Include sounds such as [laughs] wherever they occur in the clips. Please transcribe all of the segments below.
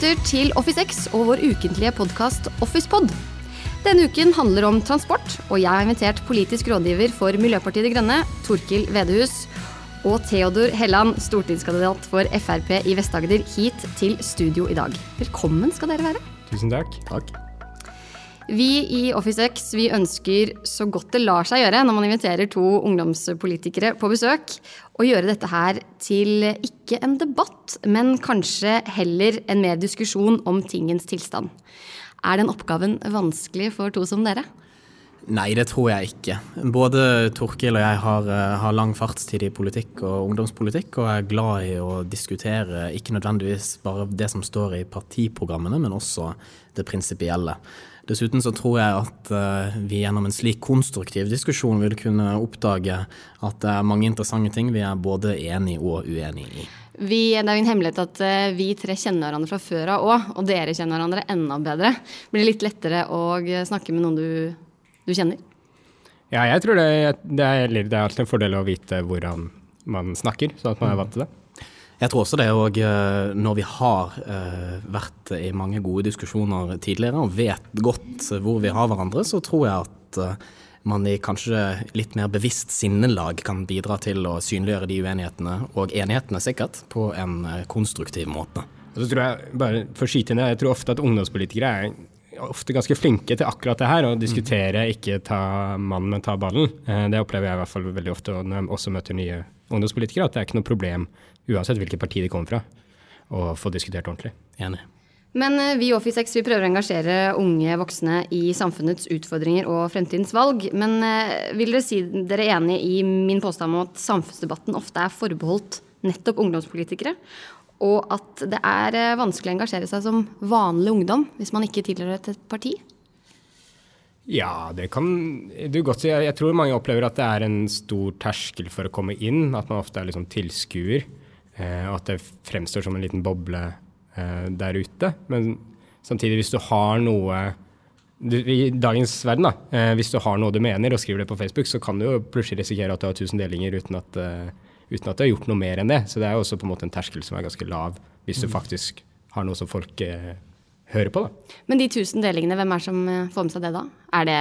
Lytter til Office X og vår ukentlige podkast OfficePod. Denne uken handler om transport, og jeg har invitert politisk rådgiver for Miljøpartiet De Grønne, Torkil Vedehus, og Theodor Helland, stortingskandidat for Frp i Vest-Agder, hit til studio i dag. Velkommen skal dere være. Tusen takk. Takk. Vi i Office X vi ønsker så godt det lar seg gjøre når man inviterer to ungdomspolitikere på besøk, å gjøre dette her til ikke en debatt, men kanskje heller en mer diskusjon om tingens tilstand. Er den oppgaven vanskelig for to som dere? Nei, det tror jeg ikke. Både Torkil og jeg har, eh, har, lang fartstid i politikk og ungdomspolitikk, og er glad i å diskutere ikke nødvendigvis bare det som står i partiprogrammene, men også det prinsipielle. Dessuten så tror jeg at uh, vi gjennom en slik konstruktiv diskusjon vil kunne oppdage at det er mange interessante ting vi er både enig og uenig i. Vi, det er jo en hemmelighet at uh, vi tre kjenner hverandre fra før av òg, og dere kjenner hverandre enda bedre. Blir det litt lettere å snakke med noen du, du kjenner? Ja, jeg tror det, det, er, det er alltid en fordel å vite hvordan man snakker, sånn at man er vant til det. Jeg tror også det òg eh, når vi har eh, vært i mange gode diskusjoner tidligere og vet godt hvor vi har hverandre, så tror jeg at eh, man i kanskje litt mer bevisst sinnelag kan bidra til å synliggjøre de uenighetene, og enighetene sikkert, på en konstruktiv måte. Og så tror jeg, bare for å skyte inn, jeg tror ofte at ungdomspolitikere er ofte ganske flinke til akkurat det her, å diskutere, ikke ta mannen, men ta ballen. Det opplever jeg i hvert fall veldig ofte når jeg også møter nye ungdomspolitikere, at det er ikke noe problem uansett hvilket parti de kommer fra, å få diskutert ordentlig. Enig. Men eh, vi i Office X vi prøver å engasjere unge voksne i samfunnets utfordringer og fremtidens valg. Men eh, vil dere si dere er enig i min påstand om at samfunnsdebatten ofte er forbeholdt nettopp ungdomspolitikere? Og at det er eh, vanskelig å engasjere seg som vanlig ungdom hvis man ikke tilhører et parti? Ja, det kan du godt si. Jeg tror mange opplever at det er en stor terskel for å komme inn. At man ofte er liksom tilskuer. Eh, og at det fremstår som en liten boble eh, der ute. Men samtidig, hvis du har noe I dagens verden, da, hvis du har noe du mener og skriver det på Facebook, så kan du jo plutselig risikere at du har 1000 delinger uten at, uten at du har gjort noe mer enn det. Så det er jo også på en måte en terskel som er ganske lav, hvis du mm. faktisk har noe som folk eh, hører på. Da. Men de tusen delingene, hvem er det som får med seg det da? Er det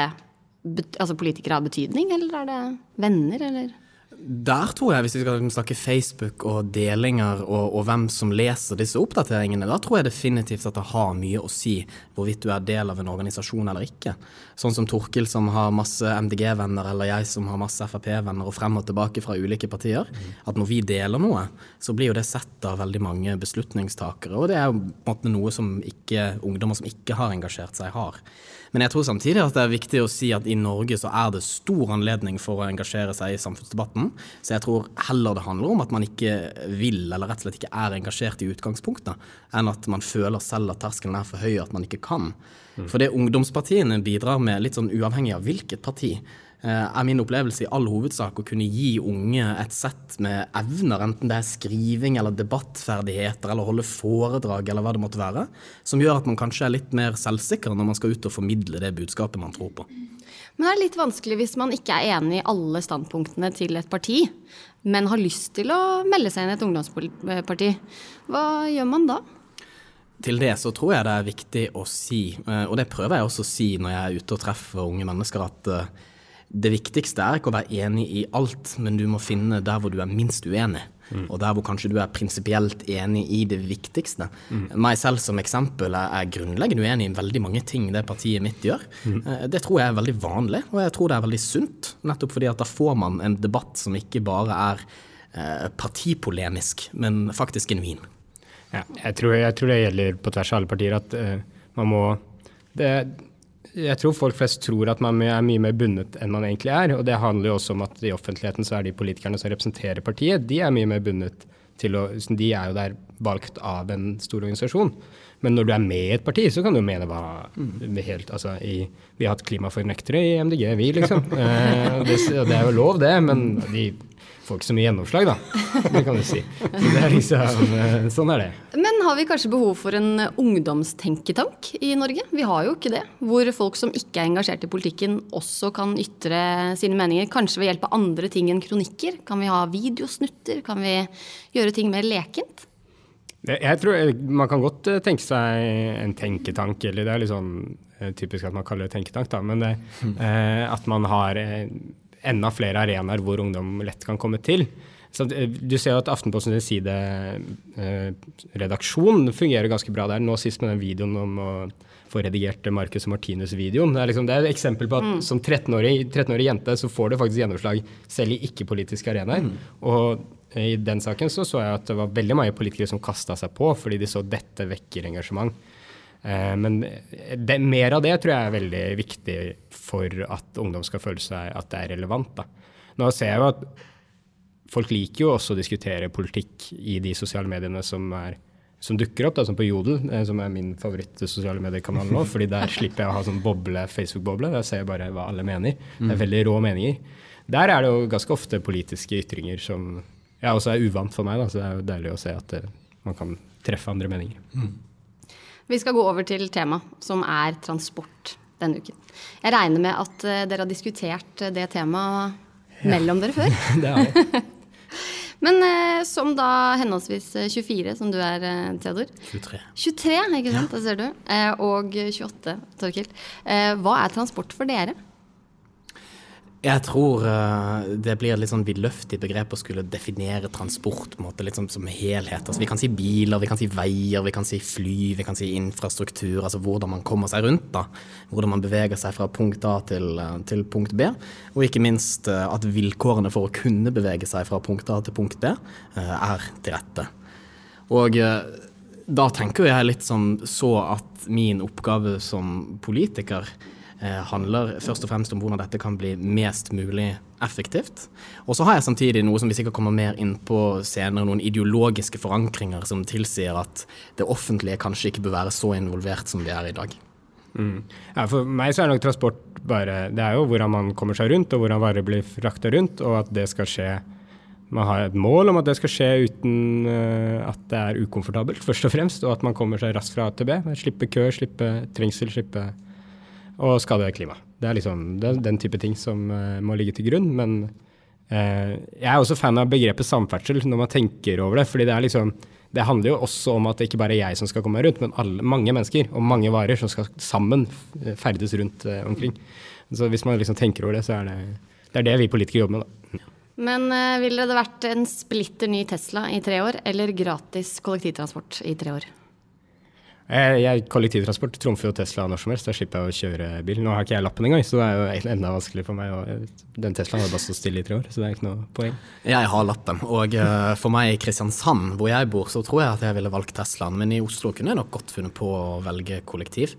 altså, politikere av betydning, eller er det venner, eller? Der tror jeg, hvis vi skal snakke Facebook og delinger og, og, hvem som leser disse oppdateringene, da tror jeg definitivt at det har mye å si hvorvidt du er del av en organisasjon eller ikke. Sånn som Torkil som har masse MDG-venner, eller jeg som har masse Frp-venner og frem og tilbake fra ulike partier. At når vi deler noe, så blir jo det sett av veldig mange beslutningstakere. Og det er jo på en måte noe som ikke, ungdommer som ikke har engasjert seg, har. Men jeg tror samtidig at det er viktig å si at i Norge så er det stor anledning for å engasjere seg i samfunnsdebatten. Så jeg tror heller det handler om at man ikke vil, eller rett og slett ikke er engasjert i utgangspunktet, enn at man føler selv at terskelen er for høy, at man ikke kan. For det ungdomspartiene bidrar med, litt sånn uavhengig av hvilket parti, er min opplevelse i all hovedsak å kunne gi unge et sett med evner, enten det er skriving eller debattferdigheter eller holde foredrag eller hva det måtte være, som gjør at man kanskje er litt mer selvsikker når man skal ut og formidle det budskapet man tror på. Men det er litt vanskelig hvis man ikke er enig i alle standpunktene til et parti, men har lyst til å melde seg inn i et ungdomsparti. Hva gjør man da? Til det så tror jeg det er viktig å si, eh, og det prøver jeg også å si når jeg er ute og treffer unge mennesker, at eh, det viktigste er ikke å være enig i alt, men du må finne der hvor du er minst uenig. Mm. Og der hvor kanskje du er prinsipielt enig i det viktigste. Mm. Meg selv som eksempel er, er grunnleggende uenig i veldig mange ting det partiet mitt gjør. Mm. Eh, det tror jeg er veldig vanlig, og jeg tror det er veldig sunt. Nettopp fordi at da får man en debatt som ikke bare er eh, partipolemisk, men faktisk genuin. Ja, jeg tror, jeg tror, det gjelder på tvers av alle partier at uh, man må det, jeg tror folk flest tror at man er mye mer bundet enn man egentlig er. Og det handler jo også om at i offentligheten så er de politikerne som representerer partiet, de er mye mer bundet til å De er jo der valgt av en stor organisasjon. Men når du er med i et parti, så kan du mene hva helt Altså, i, vi har hatt klimafornektere i MDG, vi, liksom. [laughs] Eh, det, det, er jo lov, det, men de ikke så mye gjennomslag, da. Det kan du si. Er liksom, eh, sånn er det. Men har vi kanskje behov for en ungdomstenketank i Norge? Vi har jo ikke det. Hvor folk som ikke er engasjert i politikken, også kan ytre sine meninger. Kanskje ved hjelp av andre ting enn kronikker. Kan vi ha videosnutter? Kan vi gjøre ting mer lekent? Jeg tror Man kan godt eh, tenke seg en tenketank, eller det er litt sånn eh, typisk at man kaller det tenketank, da, men det, [laughs] eh, at man har enda flere arenaer hvor ungdom lett kan komme til. Så du ser jo at Aftenpostens sideredaksjon fungerer ganske bra der. Nå sist med den videoen om å få redigert Marcus og Martinus-videoen. Det, liksom, det, er et eksempel på at mm. som 13-årig 13 jente så får du faktisk gjennomslag selv i ikke-politiske arenaer. Mm. Og i den saken så, så jeg at det var veldig mange politikere som kasta seg på fordi de så dette vekker engasjement. Eh, men det, mer av det tror jeg er veldig viktig for at ungdom skal føle seg at det er relevant. Da. Nå ser jeg jo at folk liker jo også å diskutere politikk i de sosiale mediene som, er, som dukker opp, da, som på Jodel, eh, som er min favoritt-sosiale mediekanal nå. fordi der slipper jeg å ha sånn boble, Facebook-boble. Der ser jeg bare hva alle mener. Det er veldig rå meninger. Der er det jo ganske ofte politiske ytringer som ja, også er uvant for meg, da, så det er jo deilig å se at det, eh, man kan treffe andre meninger. Mm. Vi skal gå over til tema, som er transport denne uken. Jeg regner med at uh, dere har diskutert det temaet ja. mellom dere før? [laughs] det har vi. [laughs] Men eh, som da henholdsvis 24, som du er, Theodor. 23. 23, ikke sant, det ser du. Eh, og 28, Torkild. hva er transport for dere? Jeg tror uh, det blir et litt sånn vidløftig begrep å skulle definere transport måte, litt sånn som helhet. Altså, vi kan si biler, vi kan si veier, vi kan si fly, vi kan si infrastruktur. Altså hvordan man kommer seg rundt. da, Hvordan man beveger seg fra punkt A til, uh, til punkt B. Og ikke minst uh, at vilkårene for å kunne bevege seg fra punkt A til punkt B er til rette. Og da tenker jeg litt sånn så at min oppgave som politiker Eh, handler først og fremst om hvordan dette kan bli mest mulig effektivt. Og så har jeg samtidig noe som vi sikkert kommer mer inn på senere, noen ideologiske forankringer som tilsier at det offentlige kanskje ikke bør være så involvert som vi er i dag. Mm. Ja, for meg så er nok transport bare Det er jo hvordan man kommer seg rundt, og hvordan varer blir frakta rundt, og at det skal skje man har et mål om at det skal skje uten uh, at det er ukomfortabelt, [laughs] først og fremst, og at man kommer seg raskt fra A til B. Slippe kø, slippe trengsel, slippe og skade klimaet. Det er liksom det er den type ting som uh, må ligge til grunn. Men uh, jeg er også fan av begrepet samferdsel når man tenker over det. fordi det liksom det handler jo også om at det ikke bare er jeg som skal komme meg rundt, men alle, mange mennesker og mange varer som skal sammen eh, ferdes rundt uh, omkring. Så hvis man liksom tenker over det, så er det det, er det vi politikere jobber med, da. Men uh, ville det vært en splitter ny Tesla i tre år, eller gratis kollektivtransport i tre år? Jeg, jeg, kollektivtransport trumfer jo Tesla når som helst. Da slipper jeg å kjøre bil. Nå har ikke jeg lappen engang, så det er jo enda vanskeligere for meg. Den Teslaen har bare stått stille i tre år, så det er ikke noe poeng. Jeg har lappen, og uh, for meg i Kristiansand, hvor jeg bor, så tror jeg at jeg ville valgt Teslaen. Men i Oslo kunne jeg nok godt funnet på å velge kollektiv.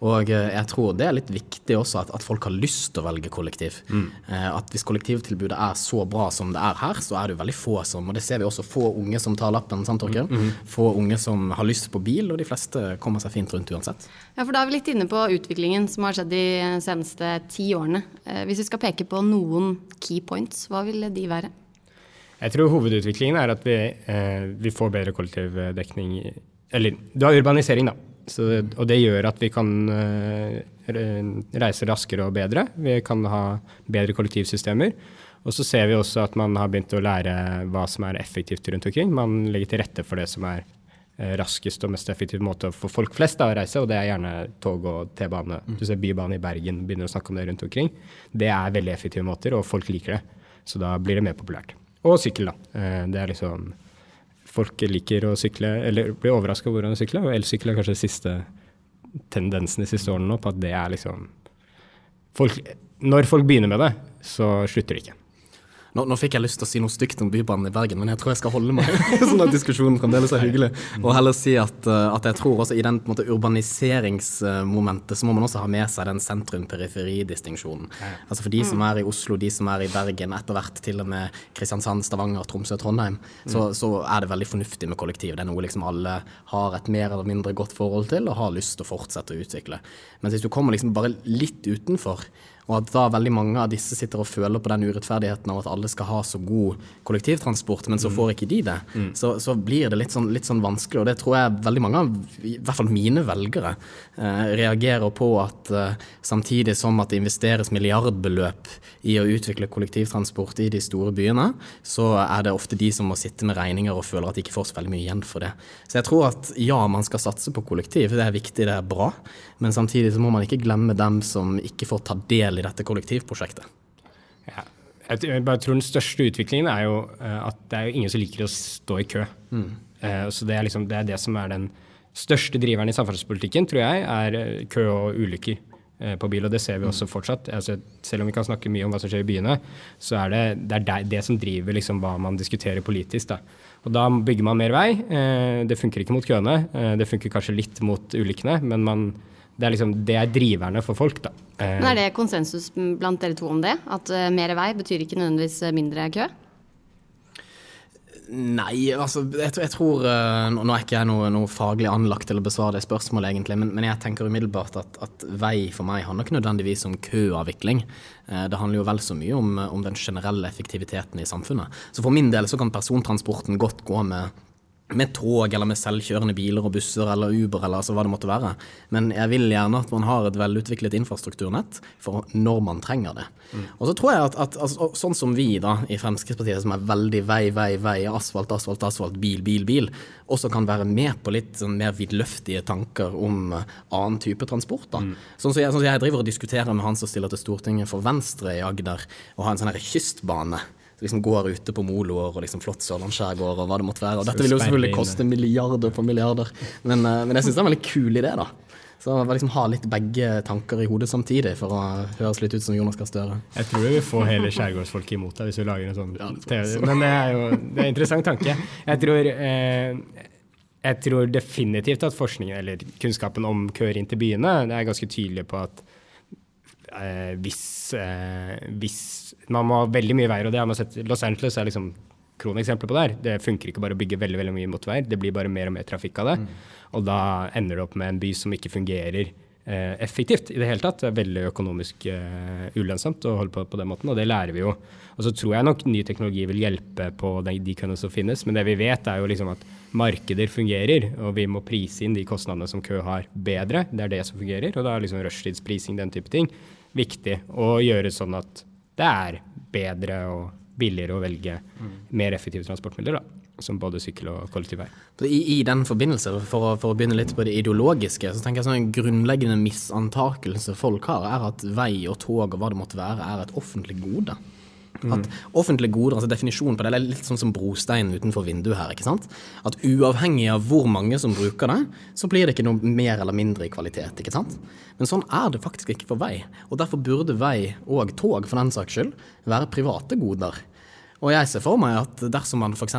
Og eh, jeg tror det er litt viktig også at, at folk har lyst til å velge kollektiv. Mm. Eh, at hvis kollektivtilbudet er så bra som det er her, så er det jo veldig få som Og det ser vi også få unge som tar lappen, sant Torkel? Mm. Mm. Få unge som har lyst på bil, og de fleste kommer seg fint rundt uansett. Ja, for da er vi litt inne på utviklingen som har skjedd de seneste ti årene. Eh, hvis vi skal peke på noen key points, hva vil de være? Jeg tror hovedutviklingen er at vi, eh, vi får bedre kollektivdekning Eller du har urbanisering, da. Så, og det gjør at vi kan uh, reise raskere og bedre. Vi kan ha bedre kollektivsystemer. Og så ser vi også at man har begynt å lære hva som er effektivt rundt omkring. Man legger til rette for det som er uh, raskest og mest effektiv måte for folk flest da, å reise, og det er gjerne tog og T-bane. Mm. Du ser Bybanen i Bergen begynner å snakke om det rundt omkring. Det er veldig effektive måter, og folk liker det. Så da blir det mer populært. Og sykkel, da. Uh, det er liksom folk liker å sykle, eller blir overraska over hvordan de sykler. Og elsykkel er kanskje den siste tendensen de siste årene nå, på at det er liksom folk, Når folk begynner med det, så slutter de ikke. Nå, nå, fikk jeg lyst til å si noe stygt om Bybanen i Bergen, men jeg tror jeg skal holde meg [laughs] sånn at diskusjonen fremdeles er hyggelig. Og heller si at, eh, at jeg tror også i den måte, urbaniseringsmomentet så må man også ha med seg den sentrum-periferi-distinksjonen. Altså For de som er i Oslo, de som er i Bergen, etter hvert til og med Kristiansand, Stavanger, Tromsø, Trondheim, så, mm. så er det veldig fornuftig med kollektiv. Det er noe liksom alle har et mer eller mindre godt forhold til og har lyst til å fortsette å utvikle. Men hvis du kommer liksom bare litt utenfor, og at da veldig mange av disse sitter og føler på den urettferdigheten av at alle skal ha så god kollektivtransport, men så får ikke de det, så, så blir det litt sånn, litt sånn vanskelig. Og det tror jeg veldig mange av, i hvert fall mine velgere, eh, reagerer på at eh, samtidig som at det investeres milliardbeløp i å utvikle kollektivtransport i de store byene, så er det ofte de som må sitte med regninger og føler at de ikke får så veldig mye igjen for det. Så jeg tror at ja, man skal satse på kollektiv, det er viktig, det er bra, men samtidig så må man ikke glemme dem som ikke får ta del i dette kollektivprosjektet. Ja. Jeg, tror Den største utviklingen er jo eh, at det er ingen som liker å stå i kø. Mm. så det er, liksom, det er det som er den største driveren i samferdselspolitikken, tror jeg, er eh, kø og ulykker eh, på bil. Og det ser vi også fortsatt. Altså, selv om vi kan snakke mye om hva som skjer i byene, så er det det, er det, som driver liksom, hva man diskuterer politisk. Da. Og da bygger man mer vei. Eh, det funker ikke mot køene. Eh, det funker kanskje litt mot ulykkene, men man, det, er liksom, det er driverne for folk. Da. Eh, Men er det konsensus blant dere to om det? At eh, mer vei betyr ikke nødvendigvis eh, mindre kø? Nei, altså jeg, tror- jeg tror eh, Nå nå er ikke jeg noe, noe faglig anlagt til å besvare det spørsmålet, egentlig, men, men jeg tenker umiddelbart at, at vei for meg handler ikke nødvendigvis om køavvikling. Eh, Det handler jo vel så mye om, om den generelle effektiviteten i samfunnet. Så for min del så kan persontransporten godt gå med med tog eller med selvkjørende biler og busser eller Uber eller altså hva det måtte være. Men jeg vil gjerne at man har et velutviklet infrastrukturnett for når man trenger det. Og så tror jeg at, at altså, sånn som vi da i Fremskrittspartiet, som er veldig vei, vei, vei, asfalt, asfalt, asfalt, bil, bil, bil, også kan være med på litt sånn mer vidløftige tanker om eh, annen type transport. da. Sånn som jeg, sånn jeg driver og diskuterer med han som stiller til Stortinget for Venstre i Agder, og har en sånn kystbane liksom går ute på moloer og liksom flott sørlandsskjærgård og hva det måtte være. Og dette vil jo selvfølgelig koste milliarder på milliarder, men, eh, men jeg syns det er en veldig kul idé, da. Så liksom ha litt begge tanker i hodet samtidig for å høres litt ut som Jonas Gahr Støre. Jeg tror vi får hele skjærgårdsfolket imot deg hvis vi lager en sånn TV. Men det er jo det er en interessant tanke. Jeg tror, eh, jeg tror definitivt at forskningen, eller kunnskapen om køer inn til byene, det er ganske tydelig på at eh, hvis, eh, hvis man må ha veldig mye veier, og det har man sett Los Angeles er liksom kroneksempler på det her. Det funker ikke bare å bygge veldig veldig mye motorveier, det blir bare mer og mer trafikk av det. Og da ender det opp med en by som ikke fungerer eh, effektivt i det hele tatt. Det er veldig økonomisk eh, ulønnsomt å holde på på den måten, og det lærer vi jo. Og så tror jeg nok ny teknologi vil hjelpe på de, de køene som finnes, men det vi vet er jo liksom at markeder fungerer, og vi må prise inn de kostnadene som kø har bedre. Det er det som fungerer, og da er liksom rushtidsprising, den type ting, viktig å gjøre sånn at det er bedre og billigere å velge mer effektive transportmidler, da, som både sykkel og kollektivvei. I, I den forbindelse, for å, for å begynne litt på det ideologiske, så tenker jeg sånn en grunnleggende misantakelse folk har, er at vei og tog og hva det måtte være, er et offentlig gode. At offentlige goder, altså Definisjonen på det er litt sånn som brosteinen utenfor vinduet her. ikke sant? At uavhengig av hvor mange som bruker det, så blir det ikke noe mer eller mindre i kvalitet. ikke sant? Men sånn er det faktisk ikke for vei. Og derfor burde vei, og tog for den saks skyld, være private goder. Og jeg ser for meg at dersom man f.eks.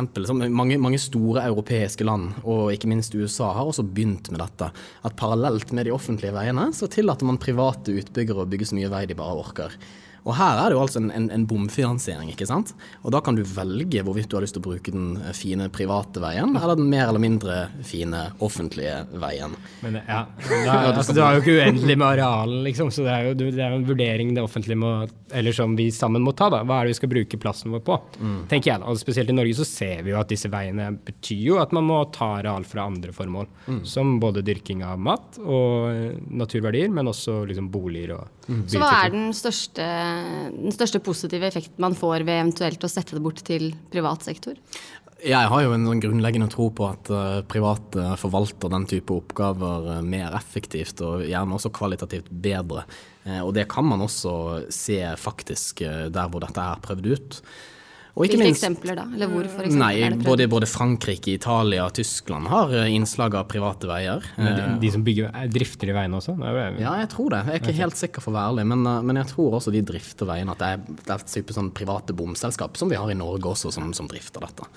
Mange, mange store europeiske land, og ikke minst USA, har også begynt med dette. At parallelt med de offentlige veiene, så tillater man private utbyggere å bygge så mye vei de bare orker. Og her er det jo altså en, en, en bomfinansiering, ikke sant. Og da kan du velge hvorvidt du har lyst til å bruke den fine private veien, eller den mer eller mindre fine offentlige veien. Men ja, [laughs] da, altså, Du har jo ikke uendelig med areal, liksom, så det er jo det er en vurdering det offentlige må Eller som vi sammen må ta, da. Hva er det vi skal bruke plassen vår på? tenker jeg da. Og spesielt i Norge så ser vi jo at disse veiene betyr jo at man må ta areal fra andre formål. Som både dyrking av mat og naturverdier, men også liksom boliger og Så hva er den største, den største positive effekten man får ved eventuelt å sette det bort til privat sektor? Jeg har jo en sånn grunnleggende tro på at uh, private forvalter den type oppgaver uh, mer effektivt og gjerne også kvalitativt bedre. Uh, og det kan man også se faktisk der hvor dette er prøvd ut. Og ikke Hvilke minst- eksempler da? Eller hvor for eksempel Nei, er det både, både Frankrike, Italia Tyskland har eh, innslag av private veier. Eh, de, de som bygger, er- drifter de veiene også? Ja, jeg tror det. Jeg er ikke helt sikker for å være ærlig, men, eh, men jeg tror også de drifter veiene. At det er, det er et type sånn private bomselskap, som vi har i Norge også, som, som drifter dette.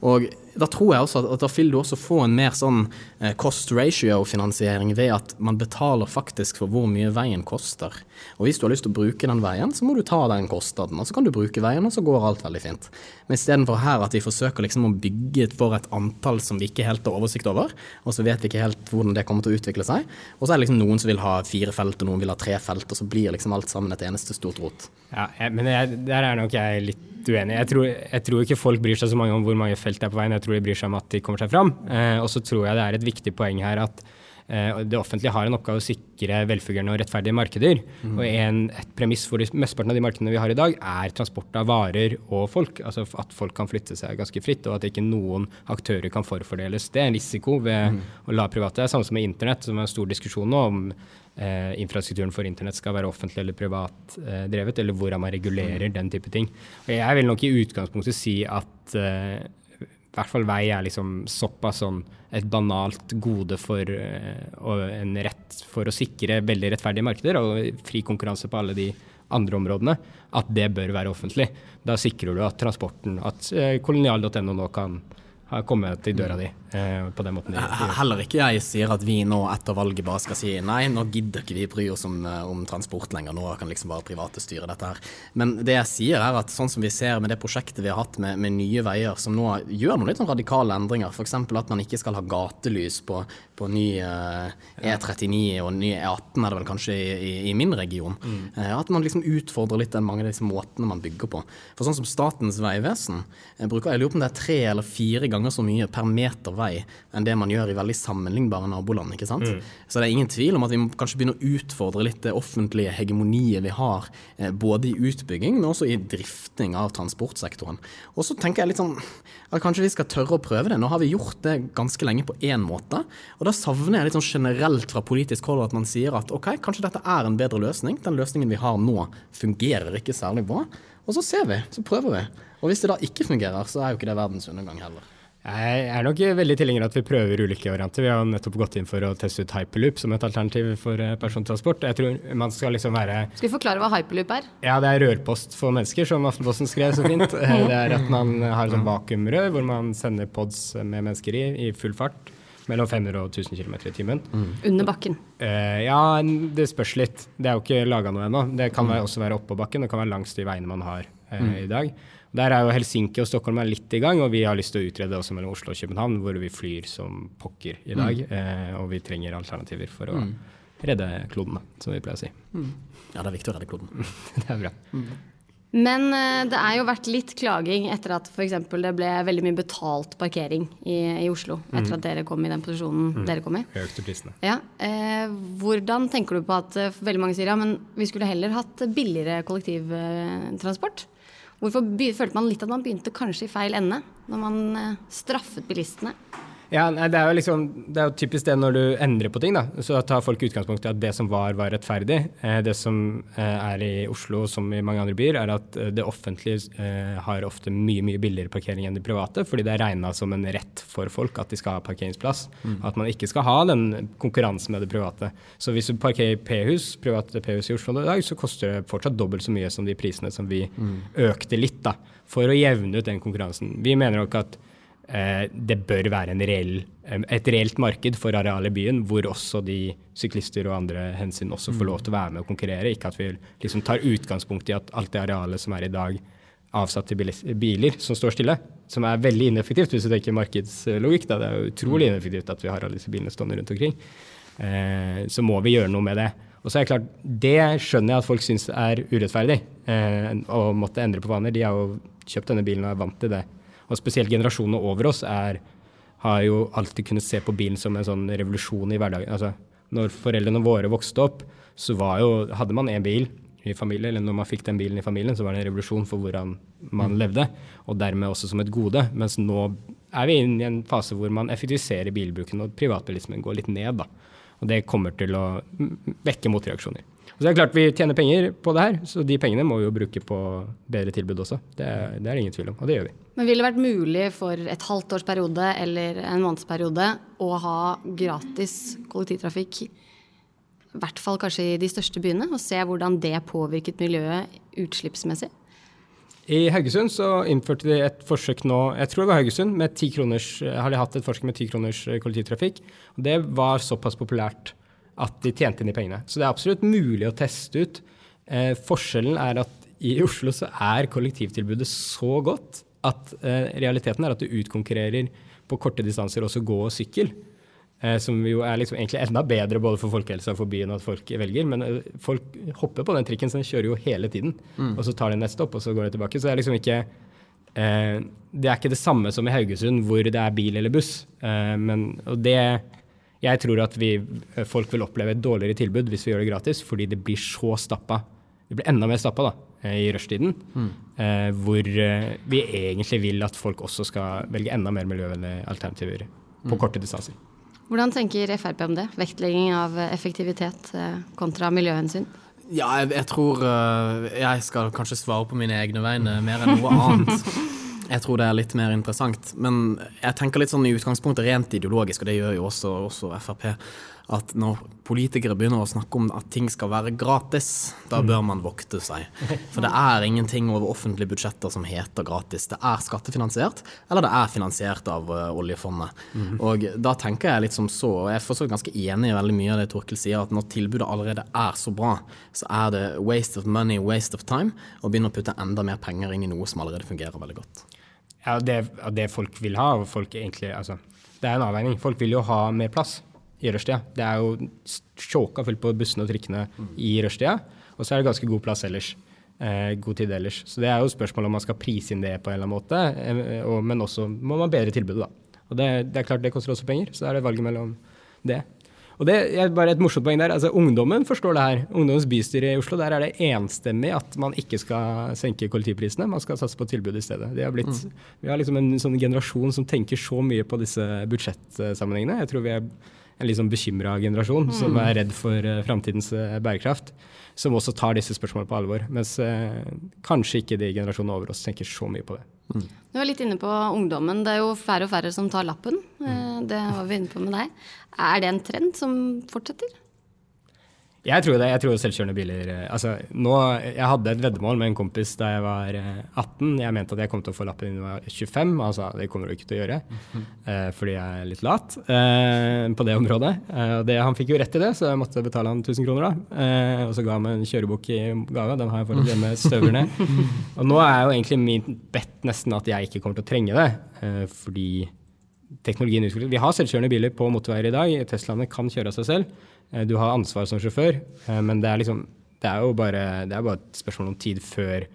Og da tror jeg også at, at da vil du også få en mer sånn eh, cost ratio-finansiering ved at man betaler faktisk for hvor mye veien koster. Og hvis du har lyst til å bruke den veien, så må du ta den kostnaden. Og så kan du bruke veien, og så går alt veldig fint. Kjempefint. Men istedenfor her at vi forsøker liksom å bygge for et antall som vi ikke helt har oversikt over, og så vet vi ikke helt hvordan det kommer til å utvikle seg. Og så er det liksom noen som vil ha fire felt, og noen vil ha tre felt, og så blir liksom alt sammen et eneste stort rot. Ja, men jeg, der er nok jeg litt uenig. Jeg tror, jeg tror, ikke folk bryr seg så mange om hvor mange felt det er på veien, jeg tror de bryr seg om at de kommer seg fram. Eh, og så tror jeg det er et viktig poeng her at det offentlige har en oppgave å sikre velfungerende og rettferdige markeder. Mm. Og en, et premiss for mesteparten av de markedene vi har i dag, er transport av varer og folk. Altså at folk kan flytte seg ganske fritt, og at ikke noen aktører kan forfordeles. Det er en risiko ved mm. å la private. Det er samme som med internett, som er en stor diskusjon nå om eh, infrastrukturen for internett skal være offentlig eller privat eh, drevet, eller hvordan man regulerer mm. den type ting. Og jeg vil nok i utgangspunktet si at eh, i hvert fall vei er liksom såpass sånn et banalt gode for uh, og en rett for å sikre veldig rettferdige markeder og fri konkurranse på alle de andre områdene, at det bør være offentlig. Da sikrer du at transporten, at uh, kolonial.no nå kan har kommet til døra di eh, på den måten. De, Heller ikke jeg sier at vi nå etter valget bare skal si nei, nå gidder ikke vi bry oss om, eh, om, transport lenger, nå kan liksom bare private styre dette her. Men det jeg sier er at sånn som vi ser med det prosjektet vi har hatt med, med Nye Veier, som nå gjør noen litt sånn radikale endringer, f.eks. at man ikke skal ha gatelys på, på ny uh, E39 og ny E18 er det vel kanskje i, i, min region. Mm. Uh, at man liksom utfordrer litt den mange av disse måtene man bygger på. For sånn som Statens vegvesen bruker, jeg lurer på om det er tre eller fire ganger så mye per meter vei enn det man gjør i veldig sammenlignbare naboland. ikke sant? Mm. Så det er ingen tvil om at vi må kanskje begynne å utfordre litt det offentlige hegemoniet vi har, eh, både i utbygging, men også i drifting av transportsektoren. Og så tenker jeg litt sånn at kanskje vi skal tørre å prøve det. Nå har vi gjort det ganske lenge på én måte, og da savner jeg litt sånn generelt fra politisk hold at man sier at ok, kanskje dette er en bedre løsning. Den løsningen vi har nå fungerer ikke særlig bra. Og så ser vi, så prøver vi. Og hvis det da ikke fungerer, så er jo ikke det verdens undergang heller. Jeg er nok veldig tilhenger av at vi prøver ulike varianter. Vi har nettopp gått inn for å teste ut hyperloop som et alternativ for eh, persontransport. Jeg tror man Skal liksom være Skal vi forklare hva hyperloop er? Ja, Det er rørpost for mennesker, som Aftenposten skrev så fint. [laughs] Eh, det er at man har et sånn vakuumrør hvor man sender pods med mennesker i i full fart. Mellom 500 og 1000 km i timen. Mm. Under bakken? Uh, ja, det spørs litt. Det er jo ikke laga noe ennå. Det kan mm. også være oppå bakken. Det kan være langs de veiene man har uh, mm. i dag. Der er jo Helsinki og Stockholm er litt i gang, og vi har lyst til å utrede også mellom Oslo og København, hvor vi flyr som pokker i dag. Mm. Eh, og vi trenger alternativer for å mm. redde kloden, som vi pleier å si. Mm. Ja, det er viktig å redde kloden. [laughs] det er bra. Mm. Men uh, det er jo vært litt klaging etter at f.eks. det ble veldig mye betalt parkering i, i Oslo. Etter mm. at dere kom i den posisjonen mm. dere kom i. Økte prisene. Ja, Eh, hvordan tenker du på at uh, veldig mange sier ja, men vi skulle heller hatt billigere kollektivtransport? Hvorfor følte man litt at man begynte kanskje i feil ende, når man eh, straffet bilistene? Ja, det er liksom, det er jo typisk det når du endrer på ting. da, Så tar folk utgangspunkt i at det som var, var rettferdig. Eh, det som eh, er i Oslo, som i mange andre byer, er at det offentlige har ofte mye mye billigere parkering enn de private, fordi det er regna som en rett for folk at de skal ha parkeringsplass. Mm. At man ikke skal ha den konkurransen med det private. Så hvis du parkerer P-hus, private P-hus i Oslo i dag, så koster det fortsatt dobbelt så mye som de prisene som vi mm. økte litt, da, for å jevne ut den konkurransen. Vi mener nok at Eh, det bør være reell, eh, et reelt marked for areal i byen, hvor også de syklister og andre hensyn også får lov til å være med og konkurrere. Ikke at vi liksom tar utgangspunkt i at alt det arealet som er i dag avsatt til biler som står stille, som er veldig ineffektivt hvis du tenker markedslogikk. Da. Det er jo utrolig mm. ineffektivt at vi har alle disse bilene stående rundt omkring. Eh, så må vi gjøre noe med det. Og så er Det klart, det skjønner jeg at folk syns er urettferdig, eh, å måtte endre på vaner. De har jo kjøpt denne bilen og er vant til det og spesielt generasjonene over oss er, har jo alltid kunnet se på bilen som en sånn revolusjon i hverdagen. Altså, når foreldrene våre vokste opp, så jo, hadde man én bil i familien, eller når man fikk den bilen i familien, så var det en revolusjon for hvordan man mm. levde, og dermed også som et gode. Mens nå er vi inne i en fase hvor man effektiviserer bilbruken, og privatbilismen går litt ned. da. Og det kommer til å vekke motreaksjoner. Og så er det klart Vi tjener penger på det her, så de pengene må vi jo bruke på bedre tilbud også. Det, det er det ingen tvil om, og det gjør vi. Men ville det vært mulig for et halvt års periode eller en månedsperiode å ha gratis kollektivtrafikk, i hvert fall kanskje i de største byene, og se hvordan det påvirket miljøet utslippsmessig? I Haugesund så innførte de et forsøk nå, jeg tror det var Haugesund, med 10 kroners, har de hatt et forsøk med ti kroners kollektivtrafikk. og Det var såpass populært at de tjente inn de pengene. Så det er absolutt mulig å teste ut. Eh, forskjellen er at i Oslo så er kollektivtilbudet så godt at eh, realiteten er at du utkonkurrerer på korte distanser også gå og sykkel. Eh, som jo er liksom egentlig enda bedre både for folkehelsa og for byen at folk velger. Men eh, folk hopper på den trikken, så den kjører jo hele tiden. Mm. Og så tar de neste opp, og så går de tilbake. Så det er liksom ikke eh, Det er ikke det samme som i Haugesund, hvor det er bil eller buss. Eh, men, og det Jeg tror at vi, folk vil oppleve et dårligere tilbud hvis vi gjør det gratis, fordi det blir så stappa. Det blir enda mer stappa da, i rushtiden. Mm. Eh, hvor eh, vi egentlig vil at folk også skal velge enda mer miljøvennlige alternativer på mm. korte distanser. Hvordan tenker Frp om det? Vektlegging av effektivitet eh, kontra miljøhensyn? Ja, jeg, jeg, tror Jeg skal kanskje svare på mine egne vegne mer enn noe annet. [laughs] Jeg tror det er litt mer interessant. Men jeg tenker litt sånn i utgangspunktet rent ideologisk, og det gjør jo også, også Frp at når politikere begynner å snakke om at ting skal være gratis, da mm. bør man vokte seg. For det er ingenting over offentlige budsjetter som heter gratis. Det er skattefinansiert, eller det er finansiert av uh, oljefondet. Mm. Og da tenker jeg litt som så, og jeg er forstått ganske enig i veldig mye av det Torkel sier, at når tilbudet allerede er så bra, så er det waste of money, waste of time, å begynne å putte enda mer penger inn i noe som allerede fungerer veldig godt. Ja, det, det folk vil ha, og folk egentlig, altså, det er en avveining. Folk vil jo ha mer plass i rushtida. Det er jo tjåka fullt på bussene og trikkene mm. i rushtida. Og så er det ganske god plass ellers. Eh, god tid ellers. Så det er jo spørsmålet om man skal prise inn det på en eller annen måte. Eh, og, men også må man bedre tilbudet, da. Og det, det, er klart det koster også penger, så er det valget mellom det. Og det er bare et morsomt poeng der. altså Ungdommen forstår det her. Ungdommens bystyre i Oslo, der er det enstemmig at man ikke skal senke kollektivprisene, man skal satse på tilbud i stedet. Har blitt, mm. Vi har liksom en sånn generasjon som tenker så mye på disse budsjettsammenhengene. Jeg tror vi er en litt sånn bekymra generasjon mm. som er redd for uh, framtidens uh, bærekraft, som også tar disse spørsmålene på alvor. Mens uh, kanskje ikke de generasjonene over oss tenker så mye på det. Mm. Du var litt inne på ungdommen. Det er jo færre og færre som tar lappen. Mm. Det var vi inne på med deg. Er det en trend som fortsetter? Jeg tror det. Jeg tror selvkjørende biler eh, Altså, nå Jeg hadde et veddemål med en kompis da jeg var 18. Eh, jeg mente at jeg kom til å få lappen da jeg var 25. Altså, det kommer du ikke til å gjøre, eh, fordi jeg er litt lat eh, på det området. Eh, det, han fikk jo rett i det, så jeg måtte betale han 1000 kroner, da. Eh, og så ga han meg en kjørebok i gave. Den har jeg fortsatt hjemme, støver ned. [laughs] Og nå er jo egentlig min bedt nesten at jeg ikke kommer til å trenge det, fordi teknologien utvikler Vi har selvkjørende biler på motorveier i dag. Teslaene kan kjøre av seg selv. Eh, du har ansvar som sjåfør, eh, men det er, liksom, det er jo bare, det er bare, et spørsmål om tid før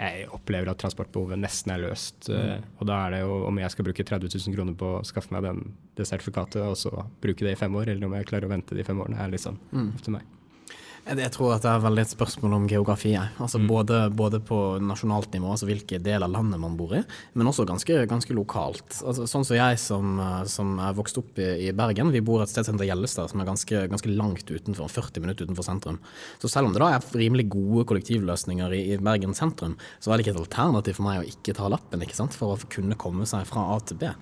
jeg opplever at transportbehovet nesten er løst. Eh, mm. Og da er det jo om jeg skal bruke 30 000 kroner på å skaffe meg den, det sertifikatet, og så bruke det i fem år, eller om jeg klarer å vente de fem årene, er liksom mm. opp til meg. Jeg tror at det er veldig et spørsmål om geografi. Altså mm. både, både, på nasjonalt nivå, altså hvilken del av landet man bor i, men også ganske, ganske lokalt. Altså, sånn som jeg som, som er vokst opp i, i, Bergen, vi bor et sted som heter Gjellestad, som er ganske, ganske, langt utenfor, 40 minutter utenfor sentrum. Så selv om det da er rimelig gode kollektivløsninger i, i Bergen sentrum, så er det ikke et alternativ for meg å ikke ta lappen ikke sant? for å kunne komme seg fra A til B.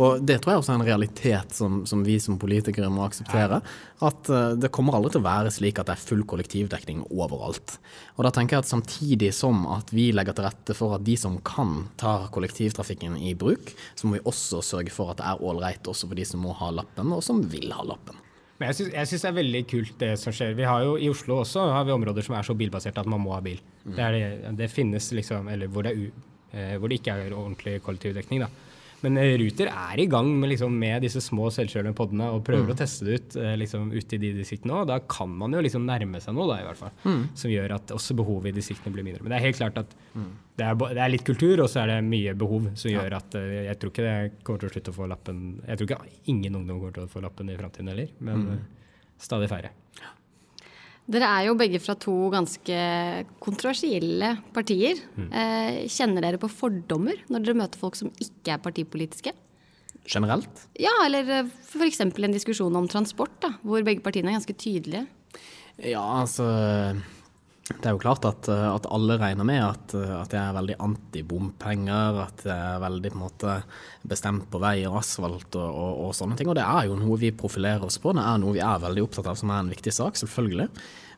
Og det tror jeg også er en realitet som, som vi som politikere må akseptere. At uh, det kommer aldri til å være slik at det er full kollektivdekning overalt. Og da tenker jeg at samtidig som at vi legger til rette for at de som kan, tar kollektivtrafikken i bruk, så må vi også sørge for at det er ålreit også for de som må ha lappen, og som vil ha lappen. Men jeg syns det er veldig kult det som skjer. Vi har jo I Oslo også har vi områder som er så bilbaserte at man må ha bil. Mm. Det, det, det, finnes liksom, eller hvor det, er, eh, hvor det ikke er ordentlig kollektivdekning. da. Men eh, Ruter er i gang med, liksom, med disse små selvkjørende podene og prøver mm. å teste det ut eh, liksom, ute i de distriktene òg. Da kan man jo liksom nærme seg noe, da, i hvert fall. Mm. Som gjør at også behovet i distriktene blir mindre. Men det er helt klart at mm. det, er, det, er, litt kultur, og så er det mye behov som gjør at uh, jeg tror ikke det kommer til å slutte å få lappen. Jeg tror ikke ingen ungdom kommer til å få lappen i framtiden heller, men uh, stadig færre. Ja. Dere er jo begge fra to ganske kontroversielle partier. Mm. Eh, kjenner dere på fordommer når dere møter folk som ikke er partipolitiske? Generelt? Ja, eller eh, f.eks. en diskusjon om transport, da, hvor begge partiene er ganske tydelige. Ja, altså det er jo klart at, at alle regner med at, at, jeg er veldig anti-bompenger, at jeg er veldig på måte bestemt på vei og asfalt og, og, og, sånne ting. Og det er jo noe vi profilerer oss på, det er noe vi er veldig opptatt av som er en viktig sak, selvfølgelig.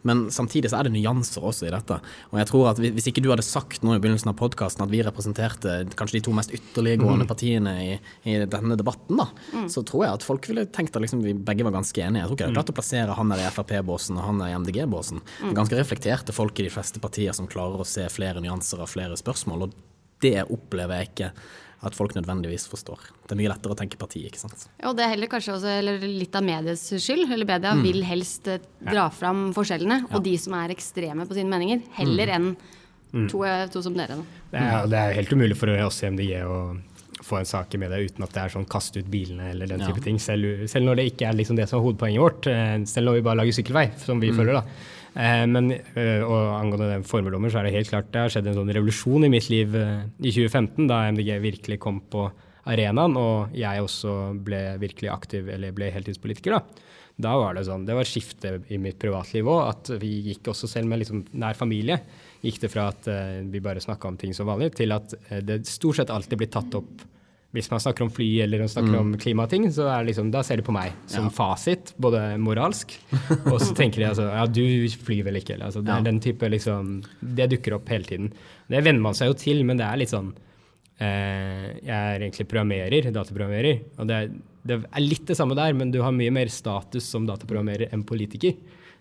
Men samtidig så er det nyanser også i dette. Og jeg tror at Hvis ikke du hadde sagt nå i begynnelsen av podkasten at vi representerte kanskje de to mest ytterliggående mm. partiene i, i, denne debatten, da, mm. så tror jeg at folk ville tenkt at liksom vi begge var ganske enige. Jeg tror ikke det er klart å plassere han der i Frp-båsen og han der i MDG-båsen. Mm. Ganske reflekterte folk i de fleste partier som klarer å se flere nyanser av flere spørsmål. og det opplever jeg ikke at folk nødvendigvis forstår. Det er mye lettere å tenke parti, ikke sant. Ja, og det er heller kanskje også litt av medies skyld. Eller media mm. vil helst dra dra fram forskjellene ja. og de som er ekstreme på sine meninger, heller mm. enn mm. to, eh, to, som dere. Det er, det er helt umulig for oss i MDG å få en sak i media uten at det er sånn kaste ut bilene eller den type ja. ting. Selv, selv, når det ikke er liksom det som er hovedpoenget vårt. Eh, selv når vi bare lager sykkelvei, som vi mm. føler, da. Eh, men eh, og angående formeldommer, så er det helt klart det har skjedd en sånn revolusjon i mitt liv eh, i 2015, da MDG virkelig kom på arenaen, og jeg også ble virkelig aktiv, eller ble heltidspolitiker. da. Da var det sånn, det var skifte i mitt privatliv òg, at vi gikk også selv med liksom nær familie. Gikk det fra at vi bare snakka om ting som vanlig, til at det stort sett alltid blir tatt opp hvis man snakker om fly eller snakker mm. om klimating, så det liksom, da ser de på meg som ja. fasit, både moralsk, [laughs] og så tenker de altså ja, du flyr vel ikke, eller altså, det ja. den type liksom Det dukker opp hele tiden. Det venner man seg jo til, men det er litt sånn eh, Jeg er egentlig programmerer, dataprogrammerer, og det er, det er litt det samme der, men du har mye mer status som dataprogrammerer enn politiker.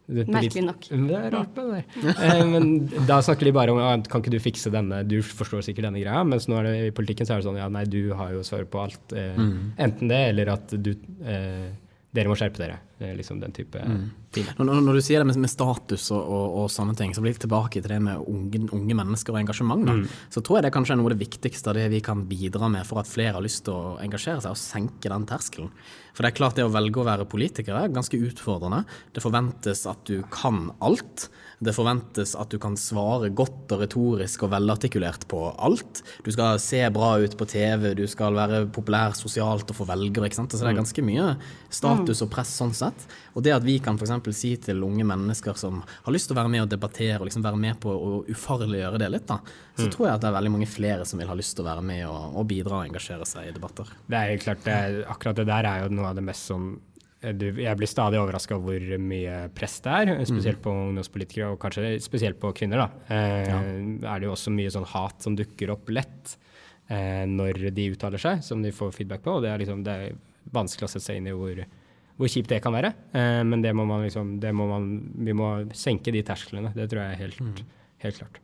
Merkelig nok. Det er rart med det. Eh, men da snakker de bare om ja, kan ikke du fikse denne, du forstår sikkert denne greia. Mens nå er det i politikken så er det sånn ja, nei, du har jo svar på alt. Eh, mm. Enten det, eller at du eh, dere må skjerpe dere. Liksom den type mm. ting. Når, når, du sier det med, med status og, og, og, sånne ting, så blir vi tilbake til det med unge, unge mennesker og engasjement. Mm. Så tror jeg det kanskje er noe av det viktigste av det vi kan bidra med for at flere har lyst til å engasjere seg, og senke den terskelen. For det er klart det å velge å være politiker er ganske utfordrende. Det forventes at du kan alt. Det forventes at du kan svare godt og retorisk og velartikulert på alt. Du skal se bra ut på TV, du skal være populær sosialt og få velgere. ikke sant? Så det er mm. ganske mye status og press sånn sett. Og det at vi kan f.eks. si til unge mennesker som har lyst til å være med og debattere og liksom være med på å ufarliggjøre det litt, da, så mm. tror jeg at det er veldig mange flere som vil ha lyst til å være med og, og bidra og engasjere seg i debatter. Det er helt klart, det er, akkurat det der er jo noe av det mest sånn jeg blir stadig overraska over hvor mye press det er, spesielt på ungdomspolitikere, og kanskje spesielt på kvinner. da. Eh, ja. Er det jo også mye sånn hat som dukker opp lett eh, når de uttaler seg, som de får feedback på. og Det er, liksom, det er vanskelig å sette seg inn i hvor, hvor kjipt det kan være. Eh, men det må man liksom, det må man, vi må senke de tersklene. Det tror jeg er helt, mm. helt klart.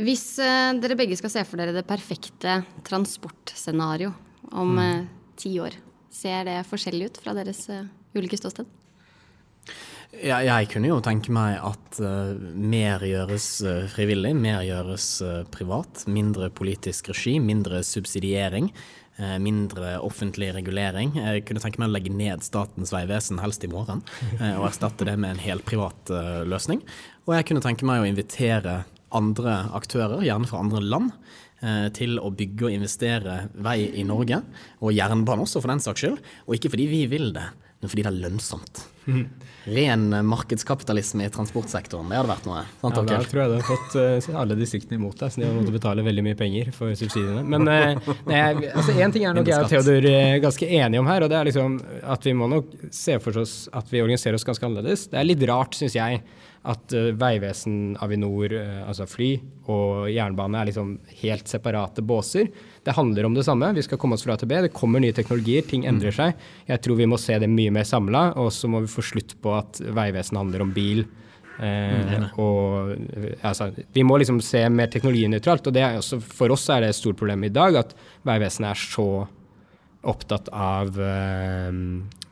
Hvis eh, dere begge skal se for dere det perfekte transportscenario om mm. Eh, ti år, Ser det forskjellig ut fra deres uh, ulike ståsted? Jeg, jeg kunne jo tenke meg at uh, mer gjøres uh, frivillig, mer gjøres privat. Mindre politisk regi, mindre subsidiering. Mindre offentlig regulering. Jeg kunne tenke meg å legge ned Statens vegvesen, helst i morgen, [laughs] og erstatte det med en helt privat løsning. Og jeg kunne tenke meg å invitere andre aktører, gjerne fra andre land, Eh, til å bygge og investere vei i Norge, og jernbane også for den saks skyld. Og ikke fordi vi vil det, men fordi det er lønnsomt. Mm. Ren markedskapitalisme i transportsektoren, det hadde vært noe. Sant, ja, da tror jeg det har fått uh, alle distriktene imot deg, så de har måttet betale veldig mye penger for subsidiene. Men uh, altså, en ting er nok jeg og Theodor ganske enige om her, og det er liksom at vi må nok se for oss at vi organiserer oss ganske annerledes. Det er litt rart, syns jeg, at uh, Vegvesen, Avinor, uh, altså fly og jernbane er liksom helt separate båser. Det handler om det samme. Vi skal komme oss fra A til B. Det kommer nye teknologier, ting endrer mm. seg. Jeg tror vi må se det mye mer samla, og så må vi få slutt på at Vegvesen handler om bil. Eh, mm, og altså, Vi må liksom se mer teknologinøytralt. og det er også, For oss er det et stort problem i dag at Vegvesenet er så opptatt av eh,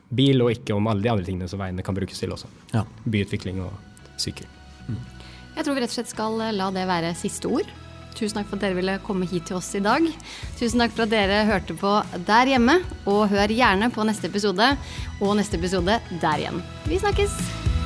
bil, og ikke om alle de andre tingene som veiene kan brukes til også. Ja. Byutvikling og sykkel. Mm. Jeg tror vi rett og slett skal eh, la det være siste ord. Tusen takk for at dere ville komme hit til oss i dag. Tusen takk for at dere hørte på der hjemme, og hør gjerne på neste episode og neste episode der igjen. Vi snakkes!